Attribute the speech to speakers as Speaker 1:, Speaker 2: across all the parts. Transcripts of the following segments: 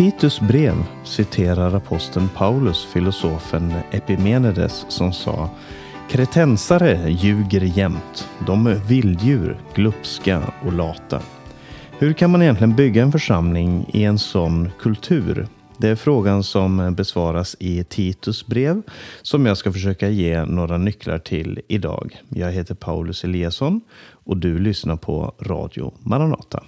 Speaker 1: Titus brev citerar aposteln Paulus filosofen Epimenides som sa Kretensare ljuger jämt. De är vilddjur, glupska och lata. Hur kan man egentligen bygga en församling i en sån kultur? Det är frågan som besvaras i Titus brev som jag ska försöka ge några nycklar till idag. Jag heter Paulus Eliasson och du lyssnar på Radio Maranata.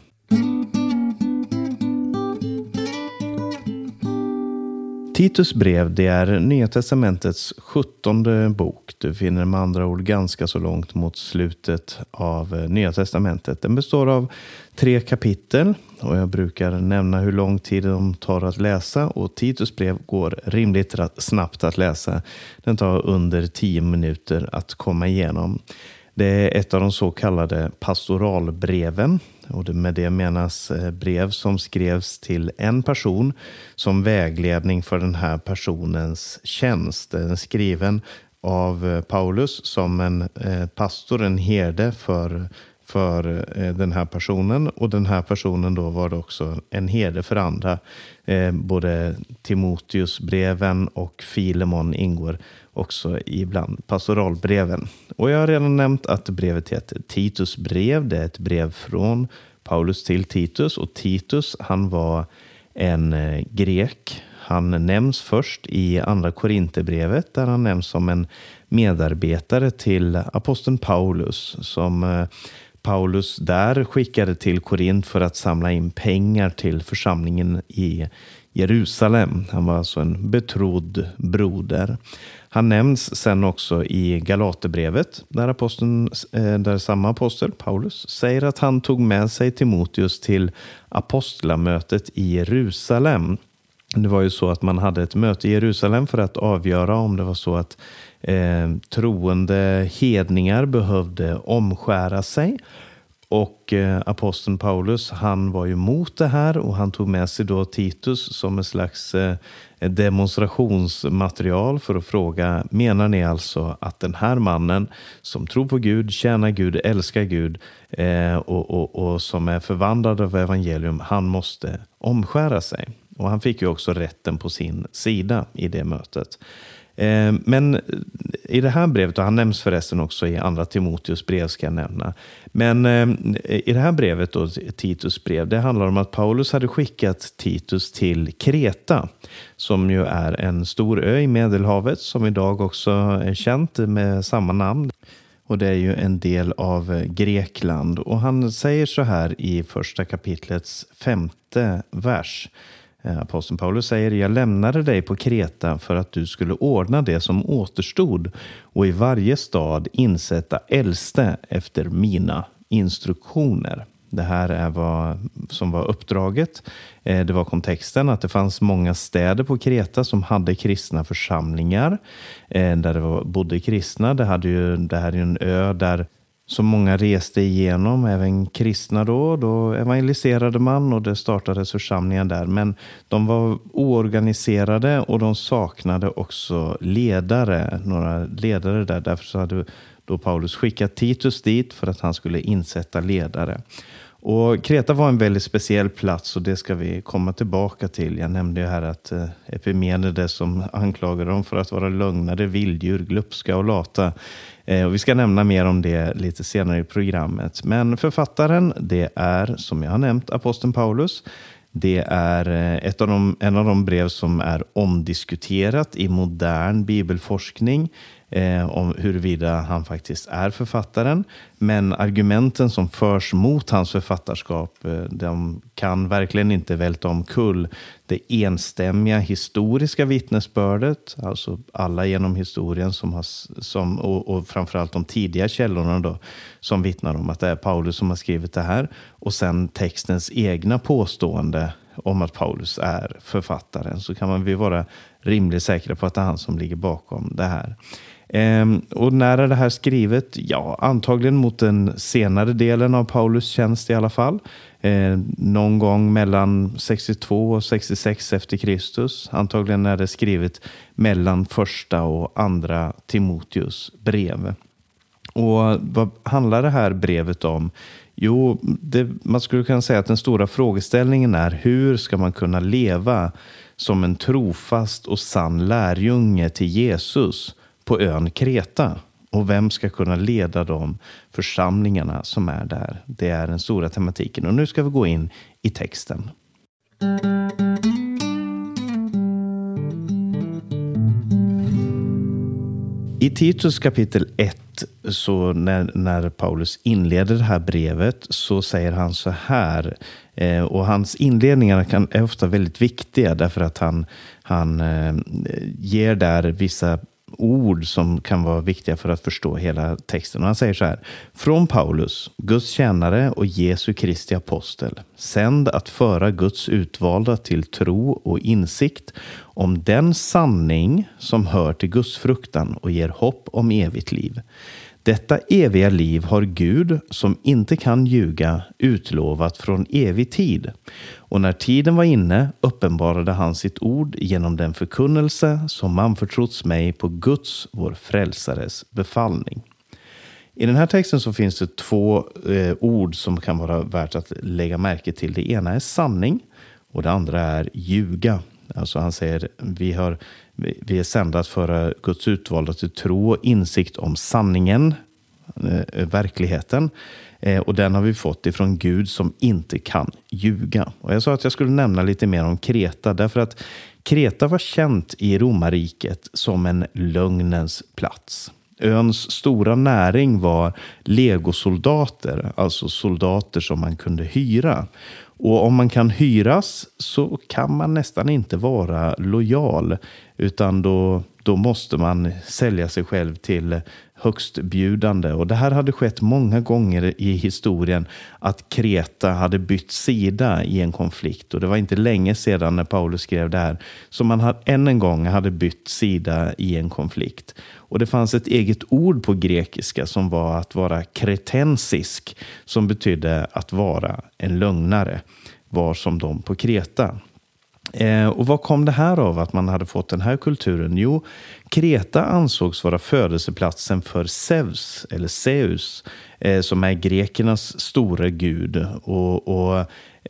Speaker 1: Titus brev det är Nya testamentets sjuttonde bok. Du finner med andra ord ganska så långt mot slutet av eh, Nya testamentet. Den består av tre kapitel och jag brukar nämna hur lång tid de tar att läsa och Titus brev går rimligt snabbt att läsa. Den tar under tio minuter att komma igenom. Det är ett av de så kallade pastoralbreven. Och med det menas eh, brev som skrevs till en person som vägledning för den här personens tjänst. Den är skriven av eh, Paulus som en eh, pastor, en herde för, för den här personen. Och den här personen då var också en herde för andra. Både Timoteus breven och Filemon ingår också ibland pastoralbreven. Och jag har redan nämnt att brevet heter Titus brev. Det är ett brev från Paulus till Titus och Titus han var en eh, grek. Han nämns först i andra Korinthierbrevet där han nämns som en medarbetare till aposteln Paulus som eh, Paulus där skickade till Korint för att samla in pengar till församlingen i Jerusalem. Han var alltså en betrodd broder. Han nämns sen också i Galaterbrevet där, aposteln, eh, där samma apostel, Paulus, säger att han tog med sig Timoteus till apostlamötet i Jerusalem. Det var ju så att man hade ett möte i Jerusalem för att avgöra om det var så att eh, troende hedningar behövde omskära sig. Och eh, aposteln Paulus, han var ju emot det här och han tog med sig då Titus som en slags eh, demonstrationsmaterial för att fråga, menar ni alltså att den här mannen som tror på Gud, tjänar Gud, älskar Gud eh, och, och, och som är förvandlad av evangelium, han måste omskära sig? Och han fick ju också rätten på sin sida i det mötet. Eh, men i det här brevet, och han nämns förresten också i andra Timoteus brev ska jag nämna. Men eh, i det här brevet, då, Titus brev, det handlar om att Paulus hade skickat Titus till Kreta, som ju är en stor ö i Medelhavet som idag också är känt med samma namn. Och det är ju en del av Grekland. Och han säger så här i första kapitlets femte vers. Eh, aposteln Paulus säger, jag lämnade dig på Kreta för att du skulle ordna det som återstod och i varje stad insätta äldste efter mina instruktioner. Det här är vad som var uppdraget. Eh, det var kontexten att det fanns många städer på Kreta som hade kristna församlingar eh, där det bodde kristna. Det, hade ju, det här är ju en ö där som många reste igenom, även kristna då. Då evangeliserade man och det startades församlingar där. Men de var oorganiserade och de saknade också ledare, några ledare där. Därför så hade då Paulus skickat Titus dit för att han skulle insätta ledare. Och Kreta var en väldigt speciell plats och det ska vi komma tillbaka till. Jag nämnde ju här att eh, Epimenides som anklagade dem för att vara lögnare, vilddjur, glupska och lata. Eh, och vi ska nämna mer om det lite senare i programmet. Men författaren, det är som jag har nämnt aposteln Paulus. Det är eh, ett av de, en av de brev som är omdiskuterat i modern bibelforskning eh, om huruvida han faktiskt är författaren. Men argumenten som förs mot hans författarskap, eh, de kan verkligen inte välta omkull det enstämmiga historiska vittnesbördet, alltså alla genom historien som har, som, och, och framförallt de tidiga källorna då, som vittnar om att det är Paulus som har skrivit det här. Och sen textens egna påstående om att Paulus är författaren så kan man vara rimligt säkra på att det är han som ligger bakom det här. Ehm, och när är det här skrivet? Ja, antagligen mot den senare delen av Paulus tjänst i alla fall. Ehm, någon gång mellan 62 och 66 efter Kristus. Antagligen är det skrivet mellan första och andra Timoteus brev. Och vad handlar det här brevet om? Jo, det, man skulle kunna säga att den stora frågeställningen är hur ska man kunna leva som en trofast och sann lärjunge till Jesus på ön Kreta? Och vem ska kunna leda de församlingarna som är där? Det är den stora tematiken. Och nu ska vi gå in i texten. I Titus kapitel 1, så när, när Paulus inleder det här brevet, så säger han så här. Eh, och hans inledningar kan, är ofta väldigt viktiga därför att han, han eh, ger där vissa ord som kan vara viktiga för att förstå hela texten. Och han säger så här. Från Paulus, Guds tjänare och Jesu Kristi apostel, sänd att föra Guds utvalda till tro och insikt om den sanning som hör till Guds fruktan och ger hopp om evigt liv. Detta eviga liv har Gud, som inte kan ljuga, utlovat från evig tid. Och när tiden var inne uppenbarade han sitt ord genom den förkunnelse som anförtrotts mig på Guds, vår frälsares, befallning. I den här texten så finns det två eh, ord som kan vara värt att lägga märke till. Det ena är sanning och det andra är ljuga. Alltså han säger vi, har, vi är sända att föra Guds utvalda till tro och insikt om sanningen, Eh, verkligheten. Eh, och den har vi fått ifrån Gud som inte kan ljuga. Och jag sa att jag skulle nämna lite mer om Kreta därför att Kreta var känt i romarriket som en lögnens plats. Öns stora näring var legosoldater, alltså soldater som man kunde hyra. Och om man kan hyras så kan man nästan inte vara lojal, utan då, då måste man sälja sig själv till högstbjudande. Och det här hade skett många gånger i historien att Kreta hade bytt sida i en konflikt. Och det var inte länge sedan när Paulus skrev det här som man än en gång hade bytt sida i en konflikt. Och det fanns ett eget ord på grekiska som var att vara kretensisk som betydde att vara en lögnare, var som de på Kreta. Eh, och vad kom det här av att man hade fått den här kulturen? Jo, Kreta ansågs vara födelseplatsen för Zeus, eller Zeus, eh, som är grekernas stora gud. Och, och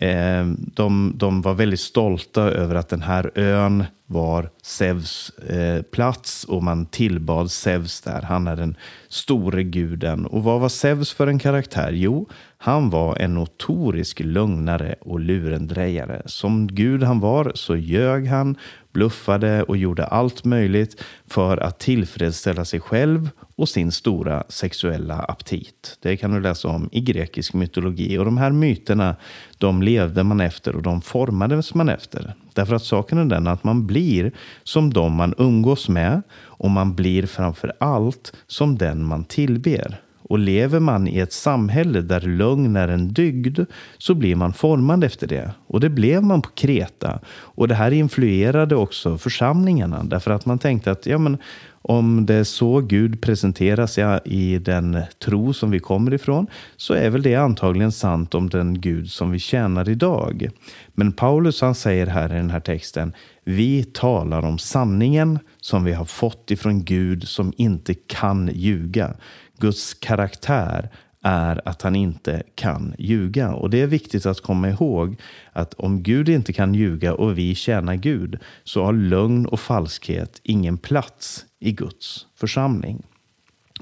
Speaker 1: eh, de, de, var väldigt stolta över att den här ön var Zeus eh, plats och man tillbad Zeus där. Han är den store guden. Och vad var Zeus för en karaktär? Jo, han var en notorisk lögnare och lurendrejare. Som gud han var så ljög han, bluffade och gjorde allt möjligt för att tillfredsställa sig själv och sin stora sexuella aptit. Det kan du läsa om i grekisk mytologi. Och de här myterna, de levde man efter och de formades man efter. Därför att saken är den att man blir som de man umgås med och man blir framför allt som den man tillber. Och lever man i ett samhälle där lögn är en dygd så blir man formad efter det. Och det blev man på Kreta. Och det här influerade också församlingarna därför att man tänkte att ja, men, om det är så Gud presenteras i den tro som vi kommer ifrån så är väl det antagligen sant om den Gud som vi tjänar idag. Men Paulus han säger här i den här texten vi talar om sanningen som vi har fått ifrån Gud som inte kan ljuga. Guds karaktär är att han inte kan ljuga. Och det är viktigt att komma ihåg att om Gud inte kan ljuga och vi tjänar Gud så har lögn och falskhet ingen plats i Guds församling.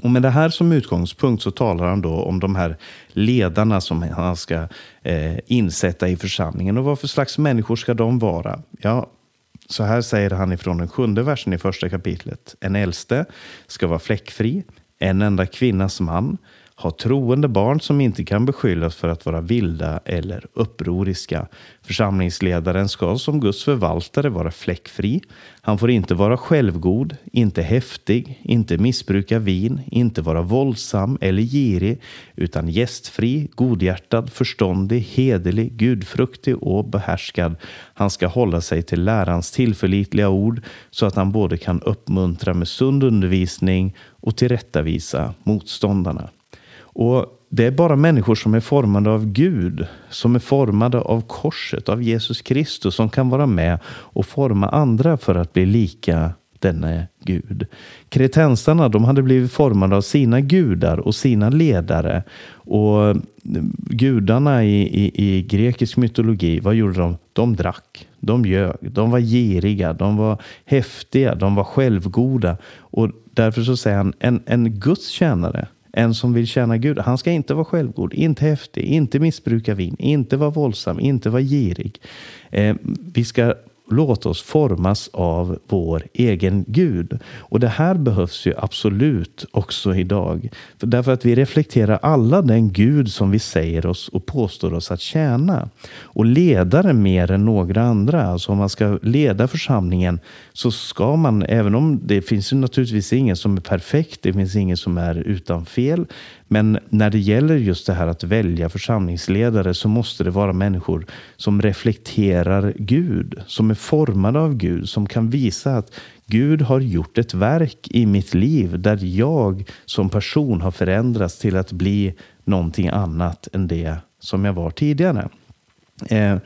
Speaker 1: Och med det här som utgångspunkt så talar han då om de här ledarna som han ska eh, insätta i församlingen. Och vad för slags människor ska de vara? Ja, så här säger han ifrån den sjunde versen i första kapitlet. En äldste ska vara fläckfri, en enda kvinnas man, ha troende barn som inte kan beskyllas för att vara vilda eller upproriska. Församlingsledaren ska som Guds förvaltare vara fläckfri. Han får inte vara självgod, inte häftig, inte missbruka vin, inte vara våldsam eller girig, utan gästfri, godhjärtad, förståndig, hederlig, gudfruktig och behärskad. Han ska hålla sig till lärans tillförlitliga ord så att han både kan uppmuntra med sund undervisning och tillrättavisa motståndarna. Och det är bara människor som är formade av Gud, som är formade av korset, av Jesus Kristus, som kan vara med och forma andra för att bli lika denne Gud. Kretensarna de hade blivit formade av sina gudar och sina ledare. Och gudarna i, i, i grekisk mytologi, vad gjorde de? De drack, de ljög, de var giriga, de var häftiga, de var självgoda. Och därför så säger han, en, en Guds tjänare, en som vill tjäna Gud, han ska inte vara självgod, inte häftig, inte missbruka vin, inte vara våldsam, inte vara girig. Eh, vi ska Låt oss formas av vår egen Gud. Och det här behövs ju absolut också idag. För därför att vi reflekterar alla den Gud som vi säger oss och påstår oss att tjäna. Och ledare mer än några andra. Alltså om man ska leda församlingen så ska man, även om det finns ju naturligtvis ingen som är perfekt, det finns ingen som är utan fel. Men när det gäller just det här att välja församlingsledare så måste det vara människor som reflekterar Gud, som är formade av Gud, som kan visa att Gud har gjort ett verk i mitt liv där jag som person har förändrats till att bli någonting annat än det som jag var tidigare. Eh,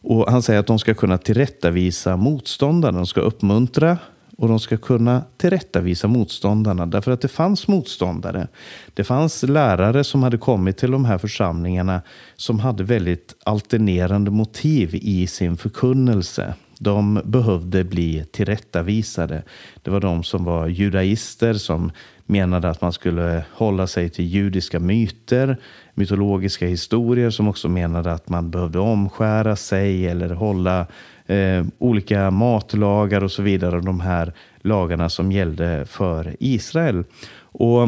Speaker 1: och Han säger att de ska kunna tillrättavisa motståndaren, de ska uppmuntra och de ska kunna tillrättavisa motståndarna därför att det fanns motståndare. Det fanns lärare som hade kommit till de här församlingarna som hade väldigt alternerande motiv i sin förkunnelse. De behövde bli tillrättavisade. Det var de som var judaister som menade att man skulle hålla sig till judiska myter, mytologiska historier som också menade att man behövde omskära sig eller hålla eh, olika matlagar och så vidare. De här lagarna som gällde för Israel. Och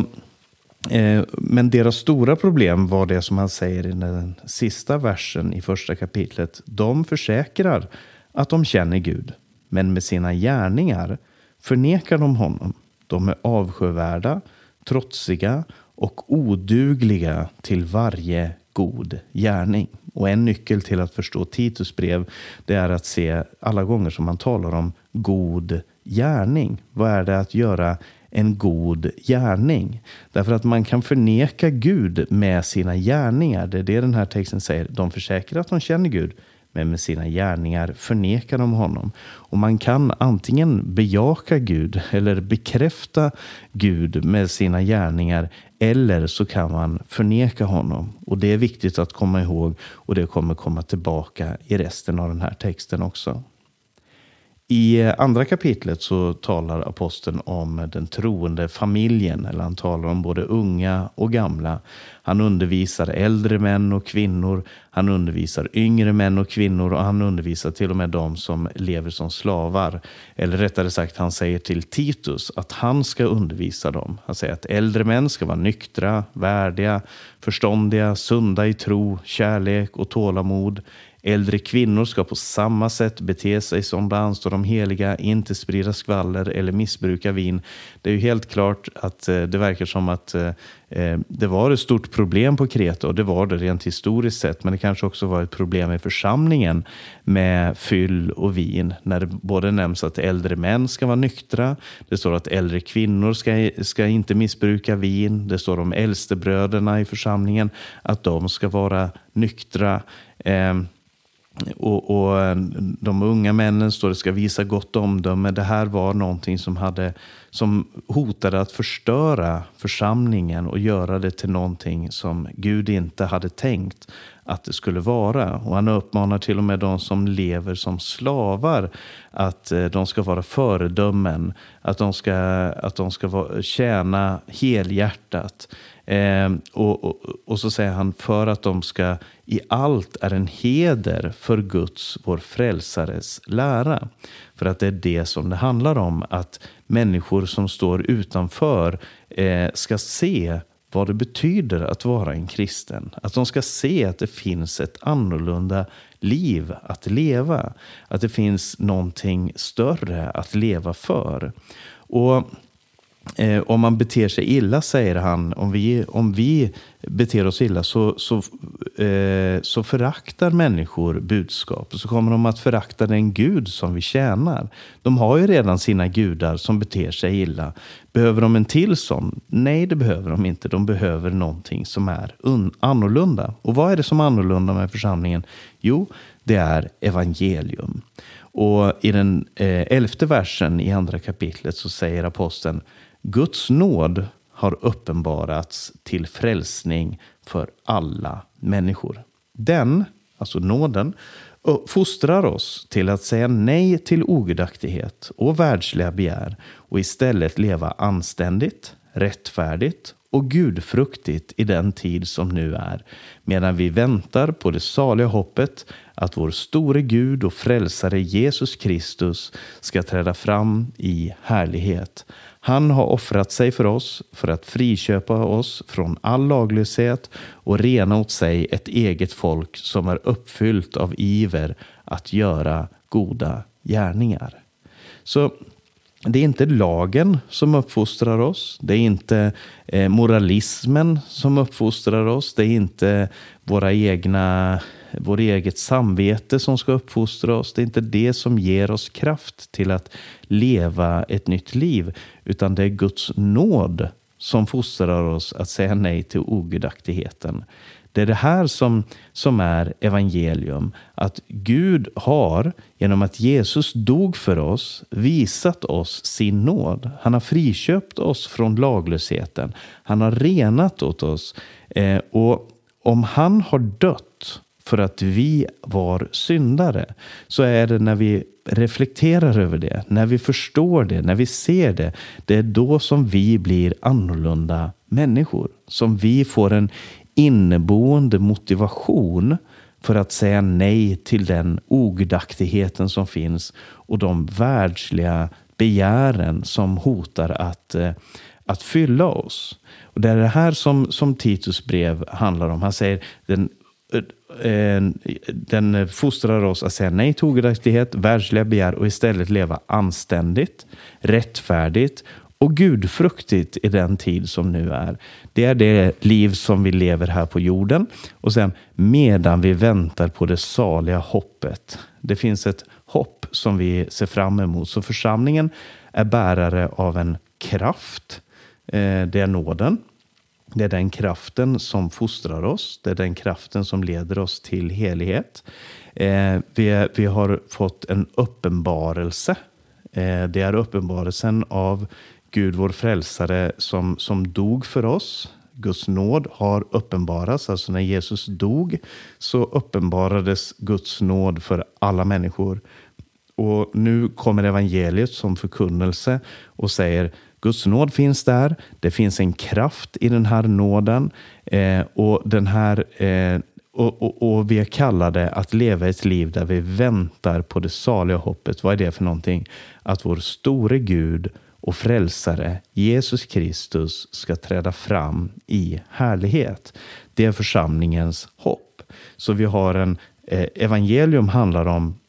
Speaker 1: eh, men deras stora problem var det som han säger i den sista versen i första kapitlet. De försäkrar att de känner Gud, men med sina gärningar förnekar de honom. De är avskyvärda, trotsiga och odugliga till varje god gärning. Och en nyckel till att förstå Titus brev det är att se alla gånger som man talar om god gärning. Vad är det att göra en god gärning? Därför att man kan förneka Gud med sina gärningar. Det är det den här texten säger. De försäkrar att de känner Gud, men med sina gärningar förnekar de honom. Och man kan antingen bejaka Gud eller bekräfta Gud med sina gärningar eller så kan man förneka honom. Och det är viktigt att komma ihåg och det kommer komma tillbaka i resten av den här texten också. I eh, andra kapitlet så talar aposteln om den troende familjen, eller han talar om både unga och gamla. Han undervisar äldre män och kvinnor, han undervisar yngre män och kvinnor och han undervisar till och med de som lever som slavar. Eller rättare sagt, han säger till Titus att han ska undervisa dem. Han säger att äldre män ska vara nyktra, värdiga, förståndiga, sunda i tro, kärlek och tålamod. Äldre kvinnor ska på samma sätt bete sig som det anstår de heliga, inte sprida skvaller eller missbruka vin. Det är ju helt klart att eh, det verkar som att eh, eh, det var ett stort problem på Kreta och det var det rent historiskt sett. Men det kanske också var ett problem i församlingen med fyll och vin. När det både nämns att äldre män ska vara nyktra, det står att äldre kvinnor ska, ska inte missbruka vin, det står om äldstebröderna i församlingen, att de ska vara nyktra. Ehm, och, och, eh, de unga männen står det ska visa gott omdöme. Det här var någonting som, hade, som hotade att förstöra församlingen och göra det till någonting som Gud inte hade tänkt att det skulle vara. Och han uppmanar till och med de som lever som slavar att eh, de ska vara föredömen, att de ska, att de ska tjäna helhjärtat. Eh, och, och, och, så säger han för att de ska i allt är en heder för Guds, vår frälsares lära. För att det är det som det handlar om, att människor som står utanför eh, ska se vad det betyder att vara en kristen. Att de ska se att det finns ett annorlunda liv att leva. Att det finns någonting större att leva för. Och Eh, om man beter sig illa, säger han, om vi, om vi beter oss illa så, så, eh, så föraktar människor budskap. Så kommer de att förakta den Gud som vi tjänar. De har ju redan sina gudar som beter sig illa. Behöver de en till sån? Nej, det behöver de inte. De behöver någonting som är annorlunda. Och vad är det som är annorlunda med församlingen? Jo, det är evangelium. Och i den eh, elfte versen i andra kapitlet så säger aposteln Guds nåd har uppenbarats till frälsning för alla människor. Den, alltså nåden, fostrar oss till att säga nej till ogudaktighet och världsliga begär och istället leva anständigt, rättfärdigt och gudfruktigt i den tid som nu är, medan vi väntar på det saliga hoppet att vår store Gud och frälsare Jesus Kristus ska träda fram i härlighet. Han har offrat sig för oss för att friköpa oss från all laglöshet och rena åt sig ett eget folk som är uppfyllt av iver att göra goda gärningar. Så det är inte lagen som uppfostrar oss. Det är inte eh, moralismen som uppfostrar oss. Det är inte våra egna, vår eget samvete som ska uppfostra oss. Det är inte det som ger oss kraft till att leva ett nytt liv. Utan det är Guds nåd som fostrar oss att säga nej till ogudaktigheten. Det är det här som, som är evangelium. Att Gud har, genom att Jesus dog för oss, visat oss sin nåd. Han har friköpt oss från laglösheten. Han har renat åt oss. Eh, och om han har dött för att vi var syndare så är det när vi reflekterar över det, när vi förstår det, när vi ser det, det är då som vi blir annorlunda människor. Som vi får en inneboende motivation för att säga nej till den ogudaktigheten som finns och de världsliga begären som hotar att, eh, att fylla oss. Och det är det här som, som Titus brev handlar om. Han säger den eh, den fostrar oss att säga nej till ogudaktighet, världsliga begär och istället leva anständigt, rättfärdigt och gudfruktigt i den tid som nu är. Det är det liv som vi lever här på jorden. Och sen medan vi väntar på det saliga hoppet. Det finns ett hopp som vi ser fram emot. Så församlingen är bärare av en kraft. Eh, det är nåden. Det är den kraften som fostrar oss. Det är den kraften som leder oss till helighet. Eh, vi, vi har fått en uppenbarelse. Eh, det är uppenbarelsen av Gud vår frälsare som, som dog för oss. Guds nåd har uppenbarats. Alltså när Jesus dog så uppenbarades Guds nåd för alla människor. Och nu kommer evangeliet som förkunnelse och säger Guds nåd finns där. Det finns en kraft i den här nåden. Eh, och, den här, eh, och, och, och, vi är kallade att leva ett liv där vi väntar på det saliga hoppet. Vad är det för någonting? Att vår store Gud och frälsare Jesus Kristus ska träda fram i härlighet. Det är församlingens hopp. Så vi har en eh, evangelium handlar om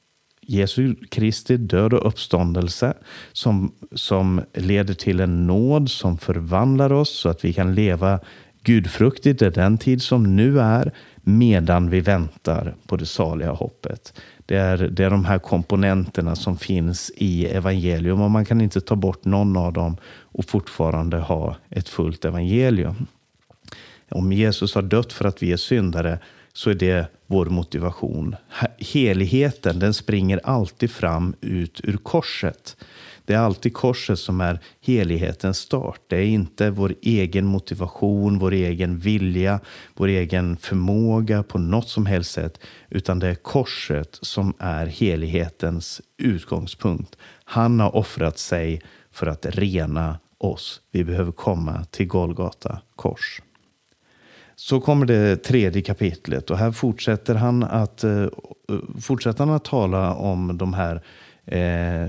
Speaker 1: Jesu Kristi död och uppståndelse som, som leder till en nåd som förvandlar oss så att vi kan leva gudfruktigt i den tid som nu är medan vi väntar på det saliga hoppet. Det är, det är de här komponenterna som finns i evangelium och man kan inte ta bort någon av dem och fortfarande ha ett fullt evangelium. Om Jesus har dött för att vi är syndare så är det vår motivation. Heligheten den springer alltid fram ut ur korset. Det är alltid korset som är helighetens start. Det är inte vår egen motivation, vår egen vilja, vår egen förmåga på något som helst sätt, utan det är korset som är helighetens utgångspunkt. Han har offrat sig för att rena oss. Vi behöver komma till Golgata kors. Så kommer det tredje kapitlet och här fortsätter han att, eh, fortsätter han att tala om de här eh,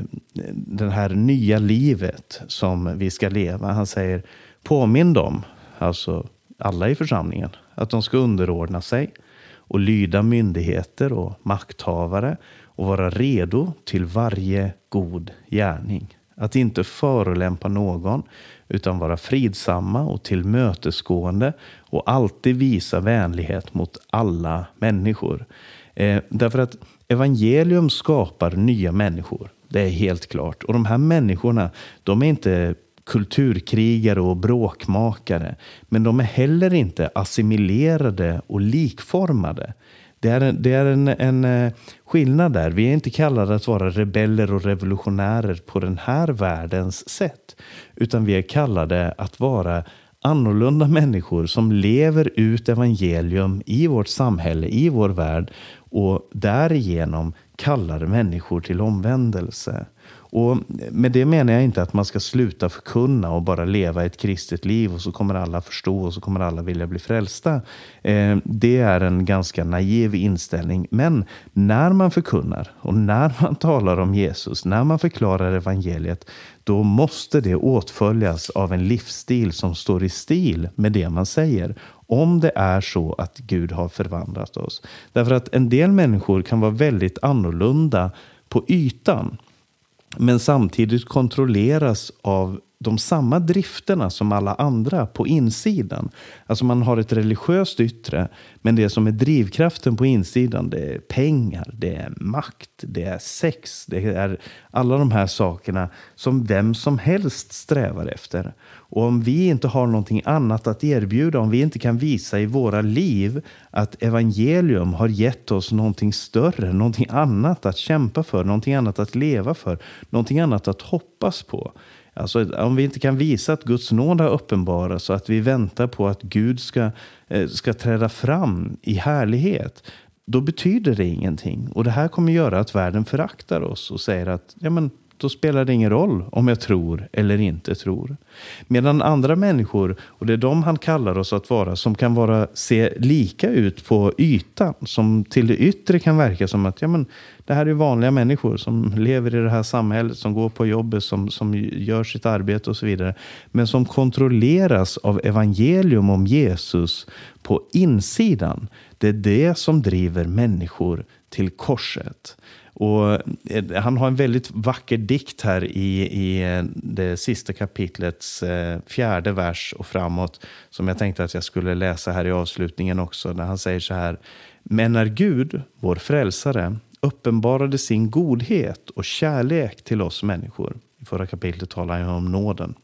Speaker 1: det här nya livet som vi ska leva. Han säger påminn dem, alltså alla i församlingen, att de ska underordna sig och lyda myndigheter och makthavare och vara redo till varje god gärning. Att inte förolämpa någon utan vara fridsamma och tillmötesgående och alltid visa vänlighet mot alla människor. Eh, därför att evangelium skapar nya människor. Det är helt klart. Och de här människorna, de är inte kulturkrigare och bråkmakare. Men de är heller inte assimilerade och likformade. Det är, en, det är en, en eh, skillnad där. Vi är inte kallade att vara rebeller och revolutionärer på den här världens sätt. Utan vi är kallade att vara annorlunda människor som lever ut evangelium i vårt samhälle, i vår värld och därigenom kallar människor till omvändelse. Och med det menar jag inte att man ska sluta förkunna och bara leva ett kristet liv och så kommer alla förstå och så kommer alla vilja bli frälsta. Eh, det är en ganska naiv inställning. Men när man förkunnar och när man talar om Jesus, när man förklarar evangeliet, då måste det åtföljas av en livsstil som står i stil med det man säger. Om det är så att Gud har förvandlat oss. Därför att en del människor kan vara väldigt annorlunda på ytan men samtidigt kontrolleras av de samma drifterna som alla andra på insidan. Alltså man har ett religiöst yttre, men det som är drivkraften på insidan det är pengar, det är makt, det är sex, det är alla de här sakerna som vem som helst strävar efter. Och om vi inte har någonting annat att erbjuda, om vi inte kan visa i våra liv att evangelium har gett oss någonting större, någonting annat att kämpa för, någonting annat att leva för, någonting annat att hoppas på Alltså, om vi inte kan visa att Guds nåd har uppenbarats och att vi väntar på att Gud ska, eh, ska träda fram i härlighet, då betyder det ingenting. Och det här kommer göra att världen föraktar oss och säger att ja, men, då spelar det ingen roll om jag tror eller inte tror. Medan andra människor, och det är de han kallar oss att vara, som kan vara, se lika ut på ytan, som till det yttre kan verka som att ja, men, det här är vanliga människor som lever i det här samhället, som går på jobbet, som, som gör sitt arbete och så vidare. Men som kontrolleras av evangelium om Jesus på insidan. Det är det som driver människor till korset. Och eh, han har en väldigt vacker dikt här i, i eh, det sista kapitlets eh, fjärde vers och framåt som jag tänkte att jag skulle läsa här i avslutningen också. När han säger så här. Men när Gud, vår frälsare, uppenbarade sin godhet och kärlek till oss människor. I förra kapitlet talar han om nåden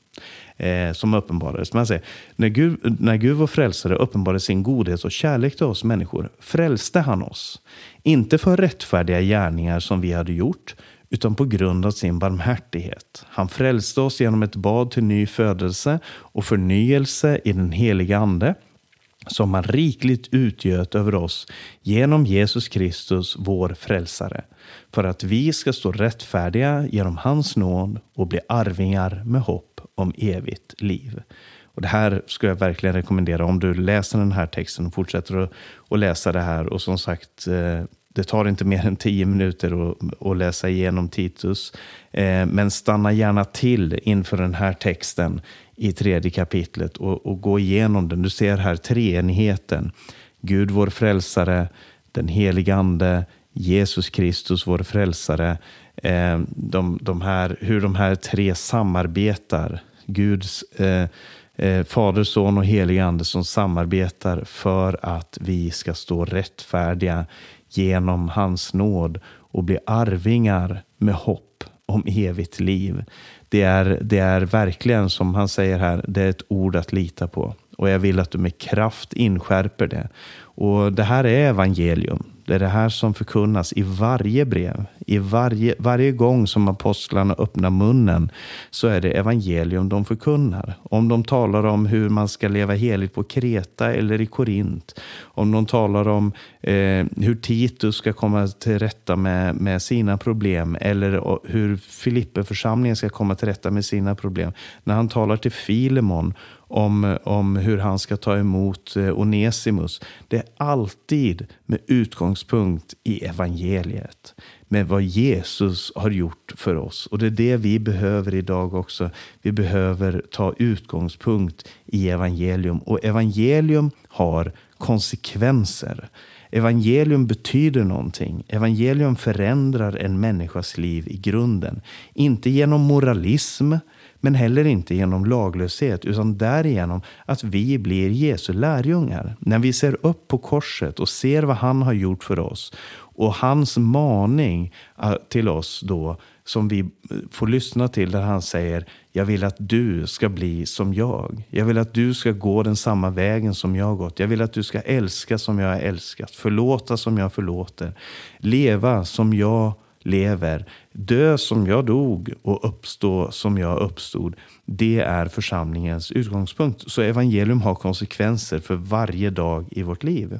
Speaker 1: eh, som uppenbarades. Man säger, när, Gud, när Gud var frälsare uppenbarade sin godhet och kärlek till oss människor frälste han oss. Inte för rättfärdiga gärningar som vi hade gjort utan på grund av sin barmhärtighet. Han frälste oss genom ett bad till ny födelse och förnyelse i den heliga Ande som han rikligt utgöt över oss genom Jesus Kristus, vår frälsare, för att vi ska stå rättfärdiga genom hans nåd och bli arvingar med hopp om evigt liv. Och Det här skulle jag verkligen rekommendera om du läser den här texten och fortsätter att, läsa det här. Och som sagt, eh, det tar inte mer än tio minuter att, att läsa igenom Titus. Eh, men stanna gärna till inför den här texten i tredje kapitlet och, och gå igenom den. Du ser här treenigheten. Gud vår frälsare, den helige Ande, Jesus Kristus vår frälsare. Eh, de, de här, hur de här tre samarbetar. Guds eh, eh, Fader, Son och helige Ande som samarbetar för att vi ska stå rättfärdiga genom hans nåd och bli arvingar med hopp om evigt liv. Det är, det är verkligen, som han säger här, det är ett ord att lita på. Och jag vill att du med kraft inskärper det. Och det här är evangelium. Det är det här som förkunnas i varje brev. I varje, varje gång som apostlarna öppnar munnen så är det evangelium de förkunnar. Om de talar om hur man ska leva heligt på Kreta eller i Korint. Om de talar om eh, hur Titus ska komma till rätta med, med sina problem. Eller hur Filippeförsamlingen ska komma till rätta med sina problem. När han talar till Filemon om, om hur han ska ta emot eh, Onesimus. Det är alltid med utgångspunkt i evangeliet. Med vad Jesus har gjort för oss. Och det är det vi behöver idag också. Vi behöver ta utgångspunkt i evangelium. Och evangelium har konsekvenser. Evangelium betyder någonting. Evangelium förändrar en människas liv i grunden. Inte genom moralism, men heller inte genom laglöshet, utan därigenom att vi blir Jesu lärjungar. När vi ser upp på korset och ser vad han har gjort för oss och hans maning eh, till oss då som vi eh, får lyssna till där han säger jag vill att du ska bli som jag. Jag vill att du ska gå den samma vägen som jag har gått. Jag vill att du ska älska som jag har älskat, förlåta som jag förlåter, leva som jag lever, dö som jag dog och uppstå som jag uppstod. Det är församlingens utgångspunkt. Så evangelium har konsekvenser för varje dag i vårt liv.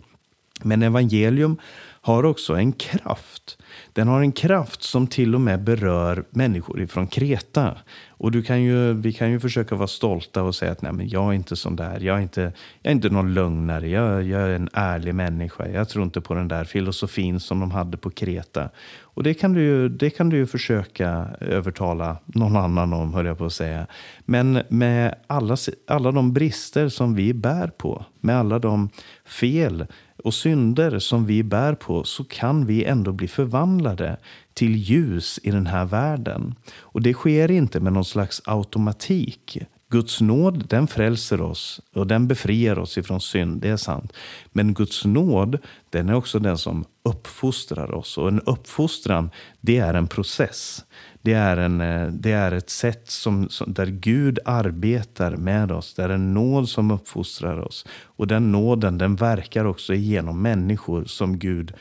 Speaker 1: Men evangelium har också en kraft. Den har en kraft som till och med berör människor ifrån Kreta. Och du kan ju, vi kan ju försöka vara stolta och säga att Nej, men jag är inte sån där. Jag är inte, jag är inte någon lögnare. Jag, jag är en ärlig människa. Jag tror inte på den där filosofin som de hade på Kreta. Och det kan du ju, det kan du ju försöka övertala någon annan om, höll jag på att säga. Men med alla, alla de brister som vi bär på, med alla de fel och synder som vi bär på så kan vi ändå bli förvandlade till ljus i den här världen. Och det sker inte med någon slags automatik. Guds nåd den frälser oss och den befriar oss ifrån synd, det är sant. Men Guds nåd den är också den som uppfostrar oss. Och en uppfostran det är en process. Det är, en, eh, det är ett sätt som, som, där Gud arbetar med oss. Det är en nåd som uppfostrar oss. Och den nåden den verkar också genom människor som Gud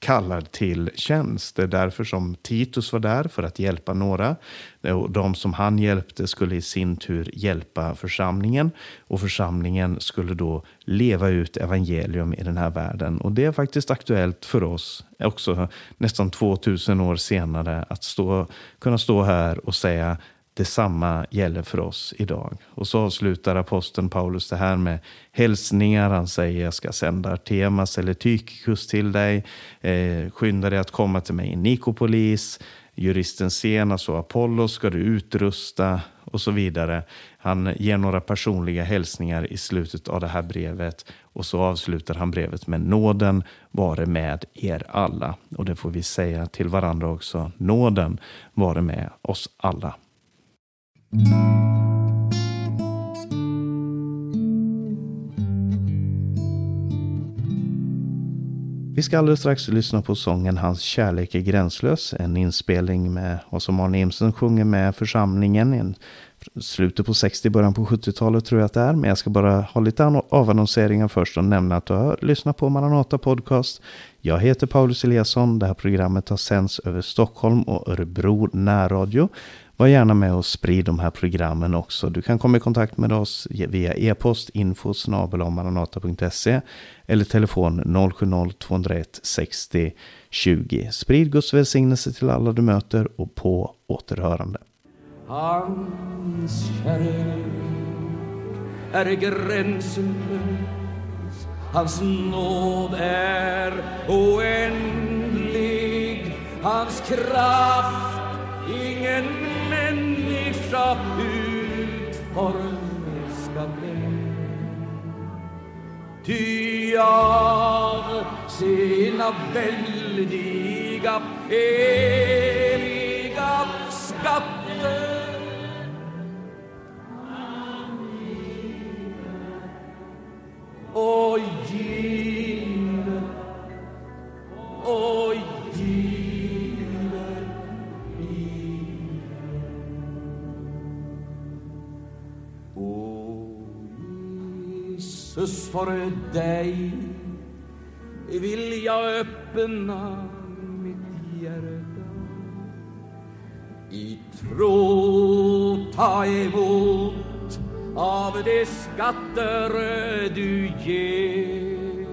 Speaker 1: kallad till tjänst. Det är därför som Titus var där, för att hjälpa några. Och de som han hjälpte skulle i sin tur hjälpa församlingen. Och församlingen skulle då leva ut evangelium i den här världen. Och det är faktiskt aktuellt för oss, också nästan 2000 år senare, att stå, kunna stå här och säga Detsamma gäller för oss idag. Och så avslutar aposteln Paulus det här med hälsningar. Han säger jag ska sända Artemas eller Tychikus till dig. Eh, skynda dig att komma till mig i Nikopolis. Juristen Senas och Apollos ska du utrusta och så vidare. Han ger några personliga hälsningar i slutet av det här brevet och så avslutar han brevet med nåden vare med er alla. Och det får vi säga till varandra också. Nåden vare med oss alla. Vi ska alldeles strax lyssna på sången Hans kärlek är gränslös. En inspelning med och som Arne Imsen sjunger med församlingen. En slutet på 60, början på 70-talet tror jag att det är. Men jag ska bara ha lite avannonseringar först och nämna att du har lyssnat på Maranata Podcast. Jag heter Paulus Eliasson. Det här programmet har sänds över Stockholm och Örebro närradio. Var gärna med och sprid de här programmen också. Du kan komma i kontakt med oss via e-post info maranata.se eller telefon 070-201 60 20. Sprid Guds välsignelse till alla du möter och på återhörande. Hans kärlek är gränslös Hans nåd är oändlig Hans kraft ingen människa utforskade. Ty av sina väldiga eviga för dig. Vill jag öppna mitt hjärta. I tro ta emot av de skatter du ger.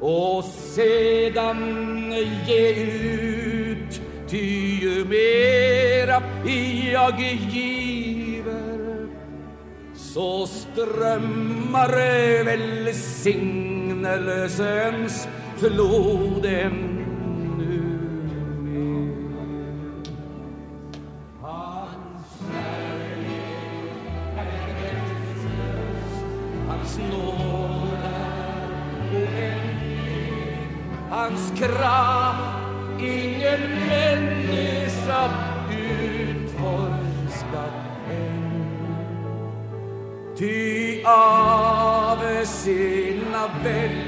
Speaker 1: Och sedan ge ut ty ju mera jag ger så strömmar välsignelsens flod ännu mer. Hans kärlek är gränslös, hans nåd är oändlig, hans kraft av sina väldiga